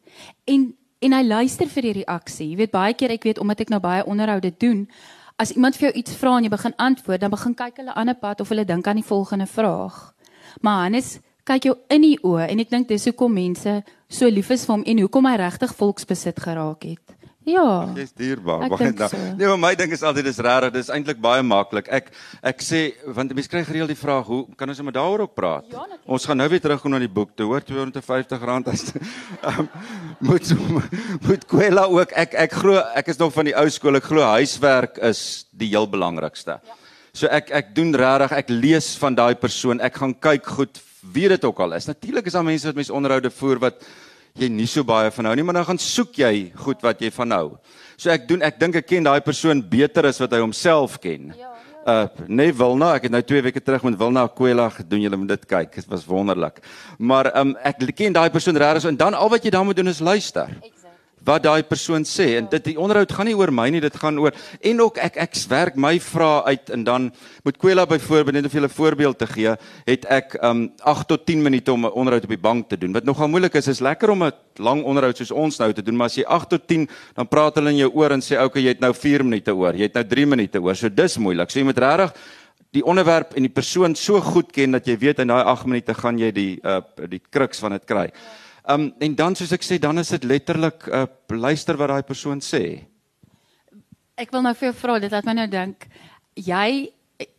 en en hy luister vir die reaksie. Jy weet baie keer ek weet omdat ek nou baie onderhoude doen, as iemand vir jou iets vra en jy begin antwoord, dan begin kyk hulle aan 'n pad of hulle dink aan die volgende vraag. Maar Hannes kyk jou in die oë en ek dink dis hoekom mense so lief is vir hom en hoekom hy regtig volksbesit geraak het. Ja. Jy's dierbaar. Ek Baie dink dank. so. Nee, maar my ding is altyd dis regtig, dis eintlik baie maklik. Ek ek sê want mense kry gereeld die vraag, hoe kan ons net daaroor ook praat? Ja, natuurlijk. ons gaan nou weer terugkom na die boek. Toe hoor R250 as um, moet moet Kwela ook ek ek glo ek is nog van die ou skool. Ek glo huiswerk is die heel belangrikste. Ja. So ek ek doen regtig, ek lees van daai persoon. Ek gaan kyk goed wie dit ook al is. Natuurlik is daar mense wat mense onderhoude voer wat jy nie so baie van hou nie, maar dan gaan soek jy goed wat jy van hou. So ek doen ek dink ek ken daai persoon beter as wat hy homself ken. Ja, ja. Uh nee Wilna, ek het nou 2 weke terug met Wilna Kwela gedoen. Julle moet dit kyk. Dit was wonderlik. Maar um ek ken daai persoon regtig so en dan al wat jy dan moet doen is luister. Wat daai persoon sê en dit die onderhoud gaan nie oor my nie, dit gaan oor en ook ek ek werk my vrae uit en dan met Kwela byvoorbeeld net om vir julle 'n voorbeeld te gee, het ek um 8 tot 10 minute om 'n onderhoud op die bank te doen. Wat nogal moeilik is, is lekker om 'n lang onderhoud soos ons nou te doen, maar as jy 8 tot 10 dan praat hulle in jou oor en sê okay, jy het nou 4 minute oor, jy het nou 3 minute oor. So dis moeilik. So jy moet regtig die onderwerp en die persoon so goed ken dat jy weet in daai 8 minute gaan jy die uh die kruks van dit kry. Um en dan soos ek sê, dan is dit letterlik uh luister wat daai persoon sê. Ek wil nou vir jou vra, dit laat my nou dink. Jy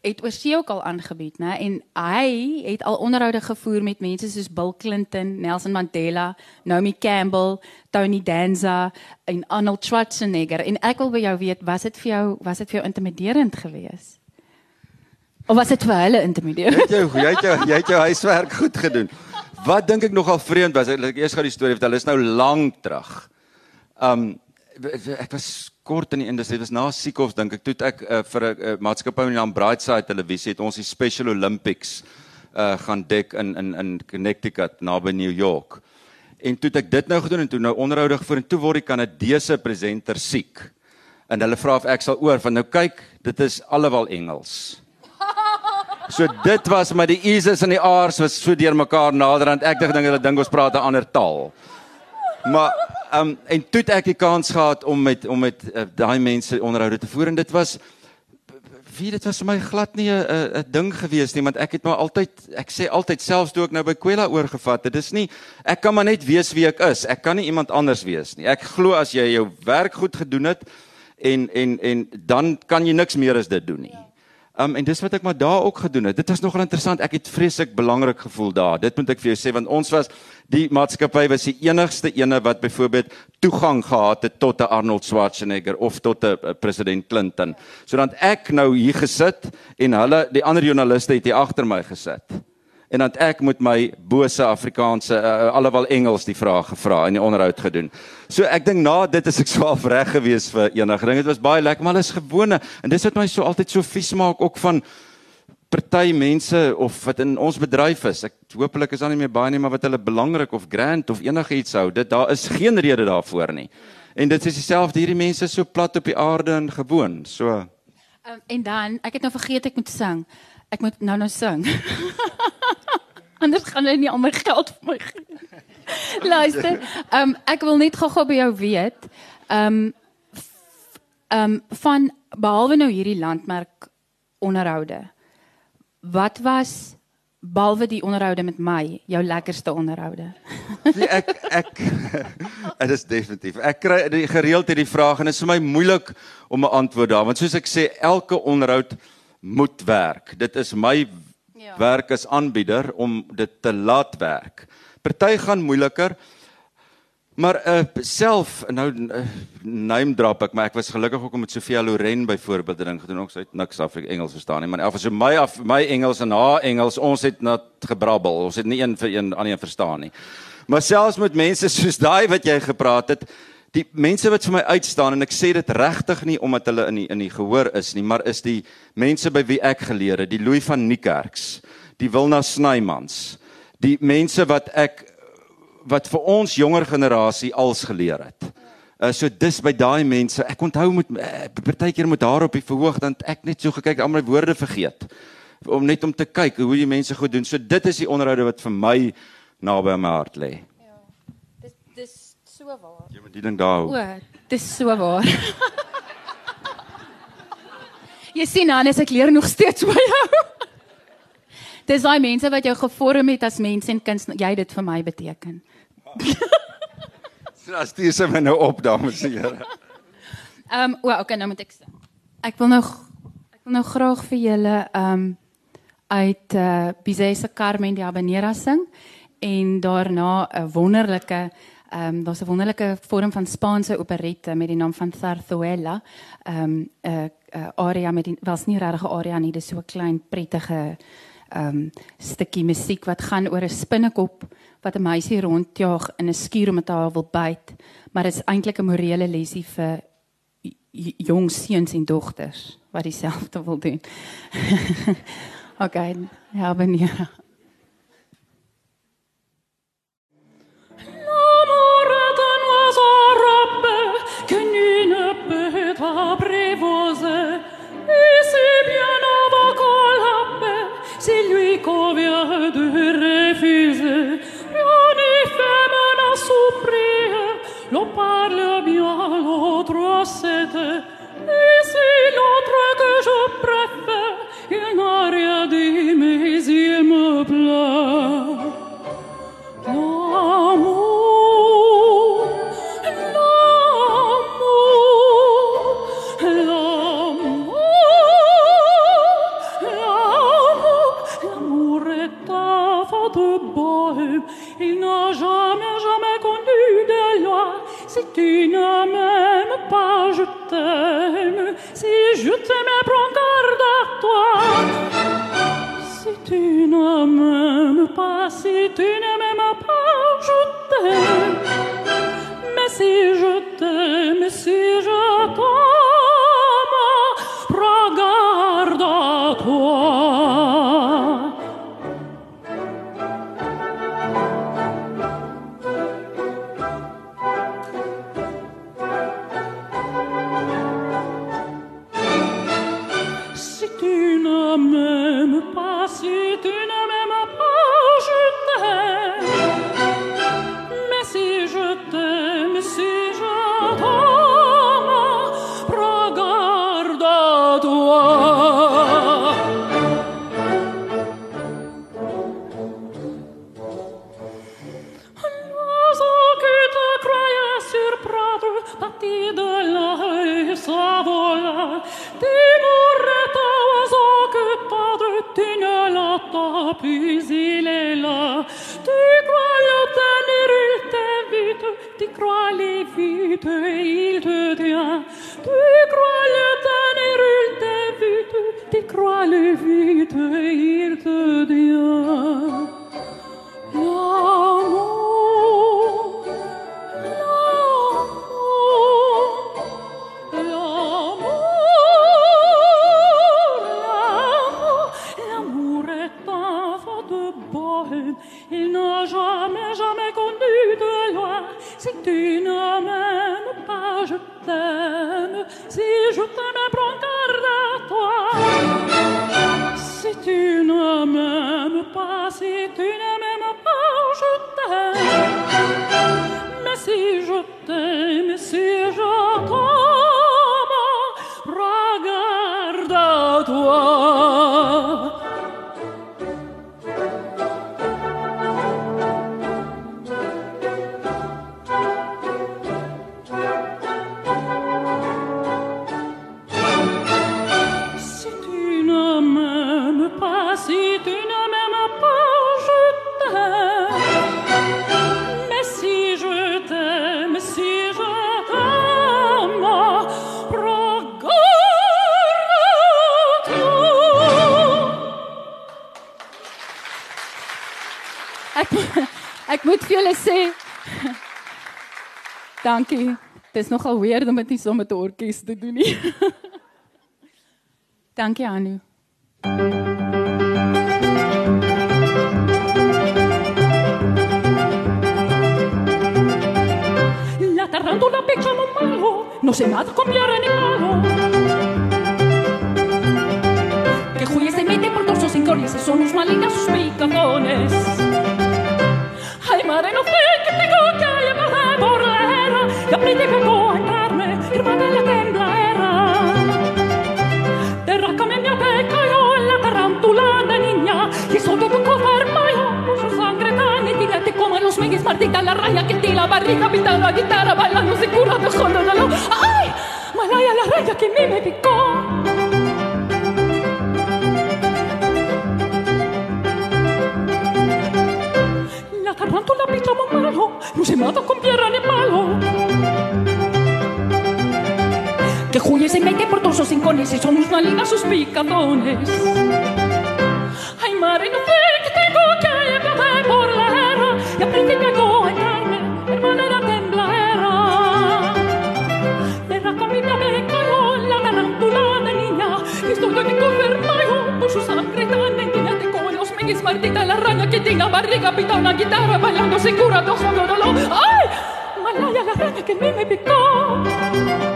het oor see ook al aangebied, né? En hy het al onderhoude gevoer met mense soos Bill Clinton, Nelson Mandela, Naomi Campbell, Tony Danza en Arnold Schwarzenegger. En ek wil by jou weet, was dit vir jou was dit vir jou intimiderend geweest? Of was dit vir hulle intimiderend? Jy het jou jy het jou, jy het jou huiswerk goed gedoen. Wat dink ek nogal vreemd was, ek eers gou die storie vertel. Dit is nou lank terug. Um ek was kort in die industrie. Dit was na Seekhof dink ek. Toe ek uh, vir 'n uh, maatskappy met die naam Brightside Televisie het ons die Special Olympics uh gaan dek in in in Connecticut naby New York. En toe ek dit nou gedoen en toe nou onderhoude gevoer en toe word die Kanadese presenter siek. En hulle vra of ek sal oor van nou kyk, dit is alwel Engels. So dit was maar die I's en die R's was so deurmekaar naderhand. Ek dink hulle dink ons praat 'n ander taal. Maar ehm um, en toe het ek die kans gehad om met om met uh, daai mense onderhoude te voer en dit was wie dit was vir my glad nie 'n 'n ding gewees nie want ek het maar altyd ek sê altyd selfs toe ek nou by Kwela oorgevat het dis nie ek kan maar net wees wie ek is ek kan nie iemand anders wees nie ek glo as jy jou werk goed gedoen het en en en dan kan jy niks meer as dit doen nie Um, en dis wat ek maar daar ook gedoen het. Dit was nogal interessant. Ek het vreeslik belangrik gevoel daar. Dit moet ek vir jou sê want ons was die maatskappy was die enigste ene wat byvoorbeeld toegang gehad het tot 'n Arnold Schwarzenegger of tot 'n president Clinton. Sodat ek nou hier gesit en hulle die ander joernaliste het hier agter my gesit. En dan ek met my bose Afrikaanse uh, alhoewel Engels die vrae gevra en die onderhoud gedoen. So ek dink na dit is ek swaaf reg gewees vir enige ding. Dit was baie lekker, maar is gewone en dis wat my so altyd so vies maak ook van party mense of wat in ons bedryf is. Ek hopelik is daar nie meer baie nie, maar wat hulle belangrik of grand of enigiets hou. Dit daar is geen rede daarvoor nie. En dit is dieselfde hierdie mense so plat op die aarde en gewoon. So Um, en dan, ek het nou vergeet ek moet sing. Ek moet nou nou sing. Anders gaan hulle nie al my geld vir my gee. Luister, um, ek wil net gou-gou by jou weet. Um um van behalwe nou hierdie landmerk onderhoude. Wat was behalwe die onderhoude met my jou lekkerste onderhoude? Nee, ek ek dit is definitief. Ek kry die gereeld hierdie vraag en dit is vir my moeilik om 'n antwoord daar want soos ek sê elke onderhoud moet werk. Dit is my ja. werk as aanbieder om dit te laat werk. Party gaan moeiliker. Maar uh self nou uh, name drop ek maar ek was gelukkig ook om met Sofia Loren byvoorbeeld ding gedoen ook sy het niks af Engels verstaan nie maar elfs so my af my Engels en haar Engels ons het net gebrabbel ons het nie een vir een aan een verstaan nie Maar selfs met mense soos daai wat jy gepraat het, die mense wat vir my uitstaan en ek sê dit regtig nie omdat hulle in die in die gehoor is nie, maar is die mense by wie ek geleer het, die Louis van Niekerks, die Wilna Snymans, die mense wat ek wat vir ons jonger generasie als geleer het. Uh, so dis by daai mense. Ek onthou met uh, partykeer met haar op die verhoog dan ek net so gekyk al my woorde vergeet om net om te kyk hoe die mense goed doen. So dit is die onderhoude wat vir my naby my hart lê. So waar. Jy moet die ding daar hou. O, dis so waar. Jy sien dan as ek leer nog steeds by jou. Dis daai mense wat jou gevorm het as mens en kuns jy dit vir my beteken. So as dis my nou op dames en here. Ehm um, o, okay, nou moet ek sê. Ek wil nog ek wil nou graag vir julle ehm um, uit eh uh, Bizese Carmen de Habanera sing en daarna 'n wonderlike ehm um, daar's 'n wonderlike vorm van Spaanse operette met die naam van Zarzuela. Ehm um, 'n uh, uh, aria met die was nie regtig 'n aria nie, dis so 'n klein prettige ehm um, stukkie musiek wat gaan oor 'n spinnekop wat 'n meisie rondjaag in 'n skuur omdat haar wil byt, maar dit is eintlik 'n morele lesie vir jong seuns en dogters wat dieselfde wil doen. okay, ja, benieuwd. C'est parle bien l'autre c'était Si je t'aime, prends garde à toi. Si tu ne pas, si tu ne m'aimes pas, je t'aime. Mais si je t'aime, si je t'aime, Dankie. Dis nogal weird om dit nie saam met 'n orkes te doen nie. Dankie Anu. La tarántula pica un malo, no se mata con piedra ni palo. Que Julia se mete por torsos sin cornes, son los malignos sus picazones. Maldita la raya que te la barriga, pintando la guitarra, bailando sin cura, dejando la luz. ¡Ay! Malaya la raya que a mí me picó. La tarántula pica muy malo, no se mata con che Julie mette per torso sin connessi, sono una liga sospicatones. Ai mare non fecte cucchia e plate por la herra, e aprende a go e carne, per manera temblera. Terra comida me carola, la tarantula de niña, e sto de confermaio, por su sangre tan entinate como los mengues martita, la rana que tiene barriga, pita una guitarra, bailando sin cura, dos solo dolor. ¡Ay! Malaya la rana que me me picó.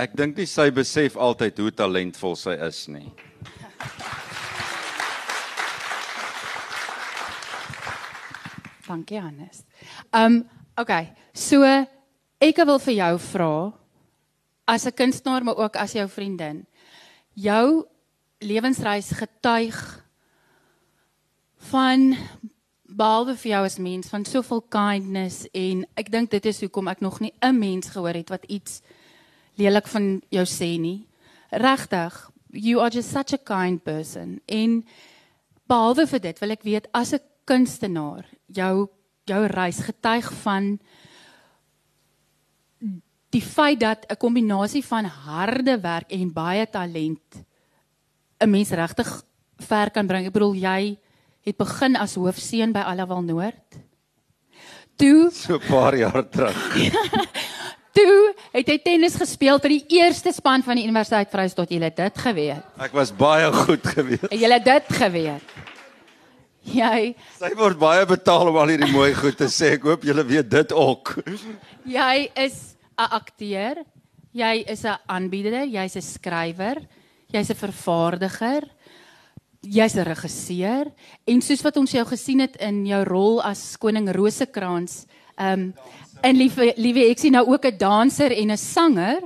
Ek dink nie sy besef altyd hoe talentvol sy is nie. Dankie Hannes. Um okay. So ek wil vir jou vra as 'n kunstenaar maar ook as jou vriendin. Jou lewensreis getuig van behalwe vir jou as mens van soveel kindness en ek dink dit is hoekom ek nog nie 'n mens gehoor het wat iets lelik van jou sê nie. Regtig, you are just such a kind person. En behalwe vir dit wil ek weet as 'n kunstenaar, jou jou reis getuig van die feit dat 'n kombinasie van harde werk en baie talent 'n mens regtig ver kan bring. Ek bedoel jy het begin as hoofseun by Allewal Noord. Toe So 'n paar jaar terug. toe het hy tennis gespeel vir die eerste span van die Universiteit Vryheid. Jy het dit geweet. Ek was baie goed gewees. En jy het dit geweet. Jy Sy word baie betaal om al hierdie mooi goed te sê. Ek hoop julle weet dit ook. jy is 'n akteur, jy is 'n aanbieder, jy's 'n skrywer, jy's 'n vervaardiger, jy's 'n regisseur en soos wat ons jou gesien het in jou rol as koning Rosekrans, ehm um, en liewe liewe ek sien nou ook 'n danser en 'n sanger.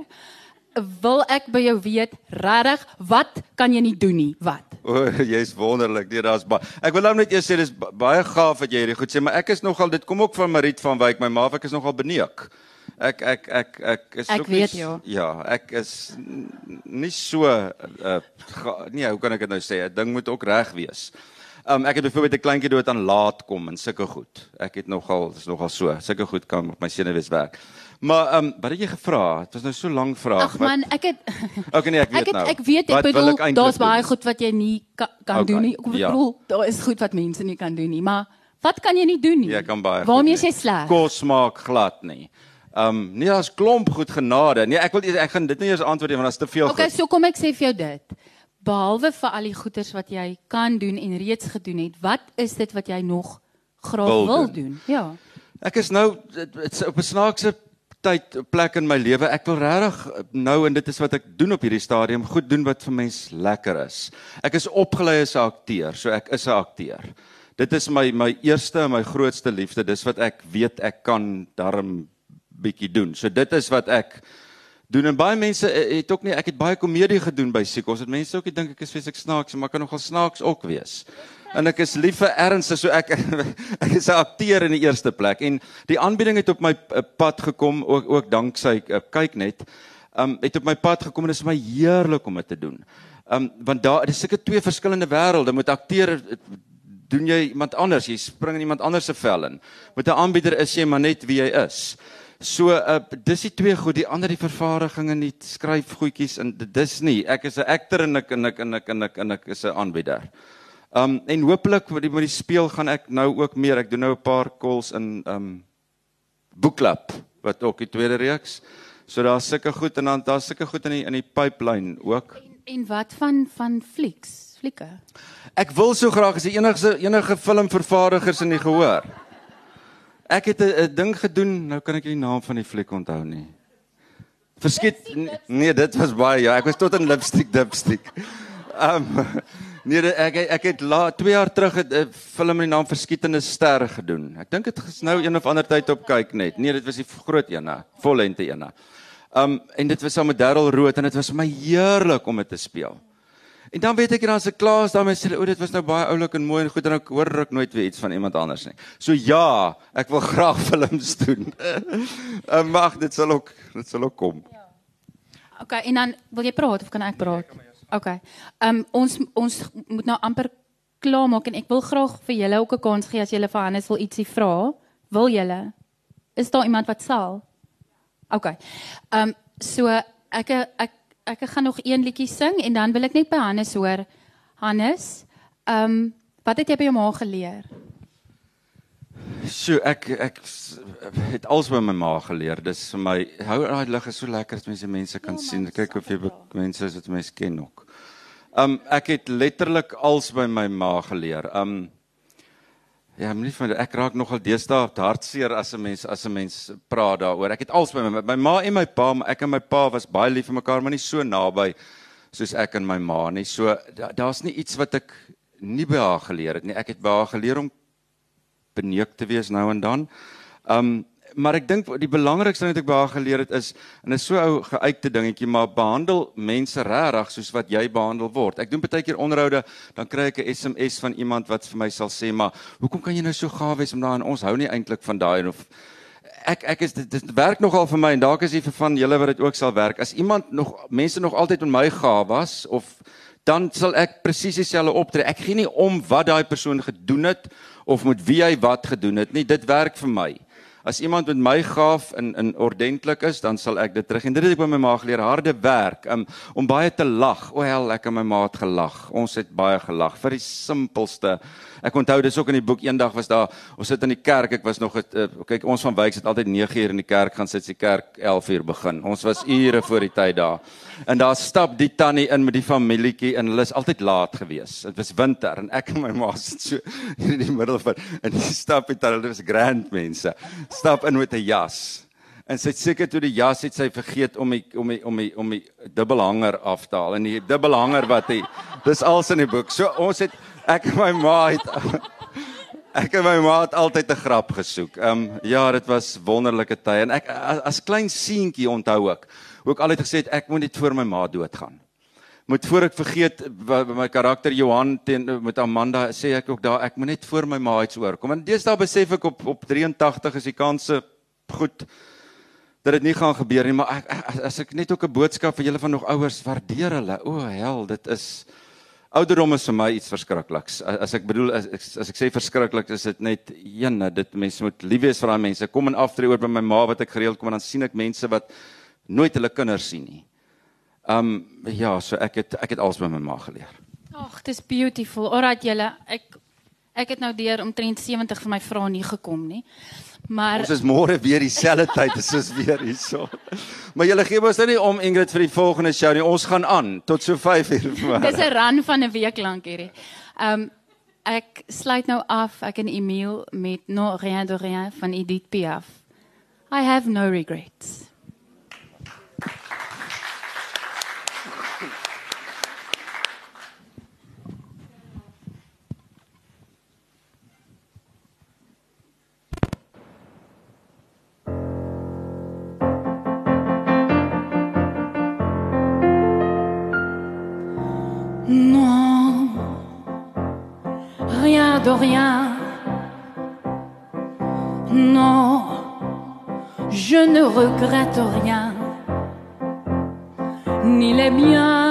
Wil ek by jou weet, regtig, wat kan jy nie doen nie? Wat? O, jy's wonderlik. Nee, daar's baie. Ek wil nou net eers sê dis ba- baie gaaf wat jy hierdie goed sê, maar ek is nogal dit kom ook van Marit van Wyk, my ma, ek is nogal beneek. Ek ek ek ek is Ek nie weet, s- ja. Ja, ek is nie so uh ga, nee, hoe kan ek dit nou sê? 'n Ding moet ook reg wees. Um ek het byvoorbeeld 'n kleintjie dood aan laat kom en sulke goed. Ek het nogal dis nogal so. Sulke goed kan op my senuwees werk. Maar um wat het jy gevra? Dit was nou so lank vraag. Ag man, ek het Okay nee, ek weet ek het, nou. ek weet ek bedoel daar's baie goed wat jy nie kan, kan Okay, doen nie. Ek ja. bedoel daar is goed wat mense nie kan doen nie, maar wat kan jy nie doen nie? Jy kan baie. Waarmee is jy sleg? Kos maak glad nie. Um nee, daar's klomp goed genade. Nee, ek wil ek gaan dit nie eers antwoord nie want daar's te veel Okay, goed. so kom ek sê vir jou dit. Behalwe vir al die goeders wat jy kan doen en reeds gedoen het, wat is dit wat jy nog graag Wil wil, doen. doen? Ja. Ek is nou op 'n snaakse tyd plek in my lewe. Ek wil regtig nou en dit is wat ek doen op hierdie stadium, goed doen wat vir mens lekker is. Ek is opgelei as 'n akteur, so ek is 'n akteur. Dit is my my eerste en my grootste liefde. Dis wat ek weet ek kan darm bietjie doen. So dit is wat ek doen en baie mense eh, het ook nie ek het baie komedie gedoen by Sikos. Dit mense ook nie dink ek is feeslik snaaks, maar kan nogal snaaks ook wees. En ek is lief vir ernstig, so ek ek is 'n akteur in die eerste plek en die aanbieding het op my eh, pad gekom ook ook danksy uh, kyk net. Um het op my pad gekom en dit is my heerlik om dit te doen. Um want daar dis seker twee verskillende wêrelde met akteur doen jy iemand anders, jy spring in iemand anders se vel in. Met 'n aanbieder is jy maar net wie jy is. So uh dis die twee goed, die ander die vervaardiging en die skryf goedjies en dis nie. Ek is 'n akter en ek en ek en ek en ek en ek is 'n aanbieder. Um en hopelik met die met die speel gaan ek nou ook meer. Ek doen nou 'n paar calls in um boekklub wat ook die tweede reeks. So daar's sulke goed en dan daar's sulke goed in die in die pipeline ook. En, en wat van van flieks? Flieke. Ek wil so graag as die enigste enige filmvervaardigers in die gehoor. Ek het 'n ding gedoen, nou kan ek nie die naam van die fliek onthou nie. Verskiet nee, dit was baie ja, ek was tot in lipstick dipstick. Um nee, ek ek het la 2 jaar terug 'n film met die naam Verskietende ster gedoen. Ek dink dit is nou een of ander tyd op kyk net. Nee, dit was die groot ene, vollente ene. Um en dit was saam met Darryl Rood en dit was vir my heerlik om dit te speel. En dan weet ek en dan se klaas dan mense sê o dit was nou baie oulik en mooi en goed en ek hoor ek nooit weer iets van iemand anders nie. So ja, ek wil graag films doen. uh, mag dit sal ook dit sal ook kom. Ja. Okay, en dan wil jy praat of kan ek praat? Okay. Ehm um, ons ons moet nou amper klaar maak en ek wil graag vir julle ook 'n kans gee as julle vir Hannes wil ietsie vra. Wil julle? Is daar iemand wat sal? Okay. Ehm um, so ek ek ek gaan nog een liedjie sing en dan wil ek net by Hannes hoor. Hannes, ehm um, wat het jy by jou ma geleer? So ek ek het alles by my ma geleer. Dis vir my hou daai lig is so lekker as mense mense kan ja, sien. Kyk of jy mense is wat mense ken ook. Ehm um, ek het letterlik alles by my ma geleer. Ehm um, Ja, my lief, ek raak nogal deesdae hartseer as 'n mens as 'n mens praat daaroor. Ek het als by my my ma en my pa, ek en my pa was baie lief vir mekaar, maar nie so naby soos ek en my ma nie. So daar's nie iets wat ek nie by haar geleer het nie. Ek het by haar geleer om beneuk te wees nou en dan. Um maar ek dink die belangrikste ding wat ek haar geleer het is en dit is so ou geuite dingetjie maar behandel mense regtig soos wat jy behandel word. Ek doen baie keer onderhoude, dan kry ek 'n SMS van iemand wat vir my sal sê, "Maar hoekom kan jy nou so gaaf wees om daai en ons hou nie eintlik van daai of ek ek is dit, dit werk nogal vir my en dalk is dit vir van julle wat dit ook sal werk. As iemand nog mense nog altyd met my gaaf was of dan sal ek presies dieselfde optree. Ek gee nie om wat daai persoon gedoen het of met wie hy wat gedoen het nie. Dit werk vir my as iemand met my gaaf in in ordentlik is, dan sal ek dit terug. En dit het ek by my ma geleer, harde werk, um, om baie te lag. O hel, ek en my ma het gelag. Ons het baie gelag vir die simpelste. Ek onthou dis ook in die boek eendag was daar, ons sit in die kerk, ek was nog het, uh, kyk ons van Wyk sit altyd 9 uur in die kerk gaan sit, die kerk 11 uur begin. Ons was ure voor die tyd daar. En daar stap die tannie in met die familietjie en hulle is altyd laat gewees. Dit was winter en ek en my ma sit so in die middel van en die stap het hulle was grand mense. Stap in met 'n jas. En sy het seker toe die jas het sy vergeet om die om die om die om die dubbelhanger af te haal en die dubbelhanger wat hy dis als in die boek. So ons het ek en my ma het ek en my ma het altyd 'n grap gesoek. Ehm um, ja, dit was wonderlike tye en ek as, as klein seentjie onthou ek hoe ek altyd gesê het ek moet net voor my ma doodgaan. Moet voor ek vergeet my karakter Johan teen met Amanda sê ek ook daar ek moet net voor my ma iets oorkom. En deesdae besef ek op op 83 is die kanse goed dat dit nie gaan gebeur nie, maar ek, as ek net ook 'n boodskap vir julle van nog ouers waardeer hulle. O hel, dit is ouderdom is vir my iets verskrikliks. As ek bedoel as, as ek sê verskriklik is dit net een dit mense moet lief wees vir daai mense. Kom en aftree oor by my ma wat ek gereeld kom en dan sien ek mense wat nooit hulle kinders sien nie. Um ja, so ek het ek het alles by my ma geleer. Ag, dis beautiful. Alraai julle, ek ek het nou deur omtrent 70 van my vrae nie gekom nie. Maar ons is môre weer dieselfde tyd as ons weer hierso. Maar julle gee ons nou nie om Ingrid vir die volgende show nie. Ons gaan aan tot so 5 uur vanmiddag. Dis 'n run van 'n week lank hierdie. Um ek sluit nou af ek en Emile met No rien de rien van Edith Piaf. I have no regrets. De rien. Non, je ne regrette rien, ni les biens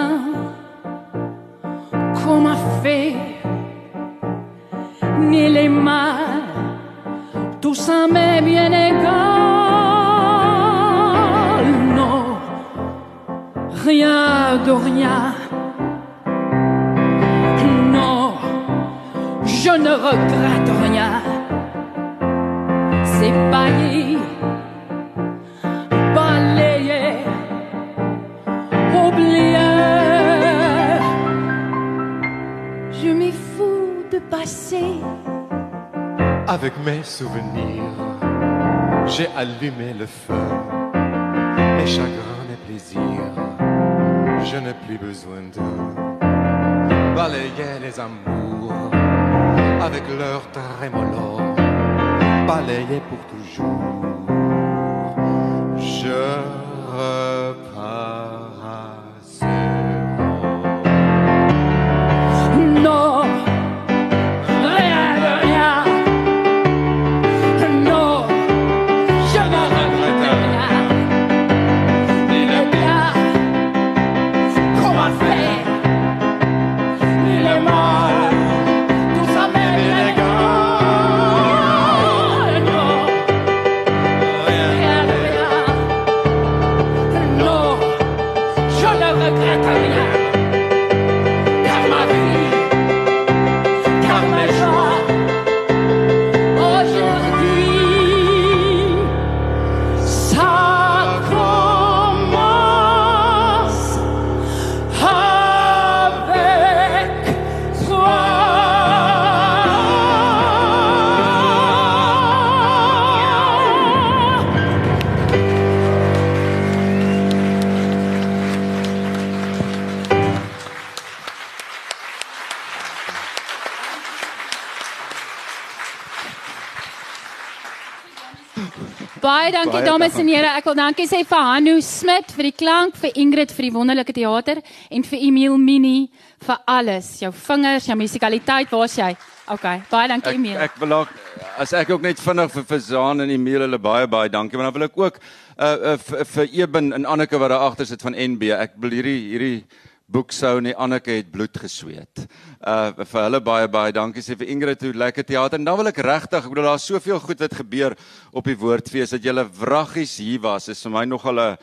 Baie dankie Baie dames en dankie. here. Ek wil dankie sê vir Hanu Smit vir die klank, vir Ingrid vir die wonderlike teater en vir Emil Mini vir alles. Jou vingers, jou musikaliteit, waar's jy? Okay, baie dankie Ek Emil. ek wil ook as ek ook net vinnig vir Fazaan en Emile hulle baie baie dankie, maar dan wil ek ook uh, uh vir, vir Eben en Anneke wat daar agter sit van NB. Ek wil hierdie hierdie boek sou nie Anneke het bloed gesweet. Uh vir hulle baie baie dankie sê vir Ingrid hoe lekker teater. En dan wil ek regtig, ek bedoel daar's soveel goed wat gebeur op die woordfees dat julle wraggies hier was. Is vir my nogal 'n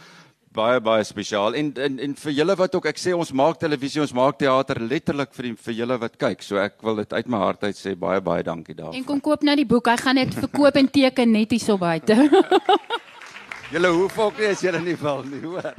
baie baie spesiaal en en en vir julle wat ook ek sê ons maak televisie, ons maak teater letterlik vir die, vir julle wat kyk. So ek wil dit uit my hart uit sê baie baie dankie daarvoor. En kom koop nou die boek. Hy gaan dit verkoop en teken net hierso buite. Julle hoef ook nie as julle nie wil nie, hoor.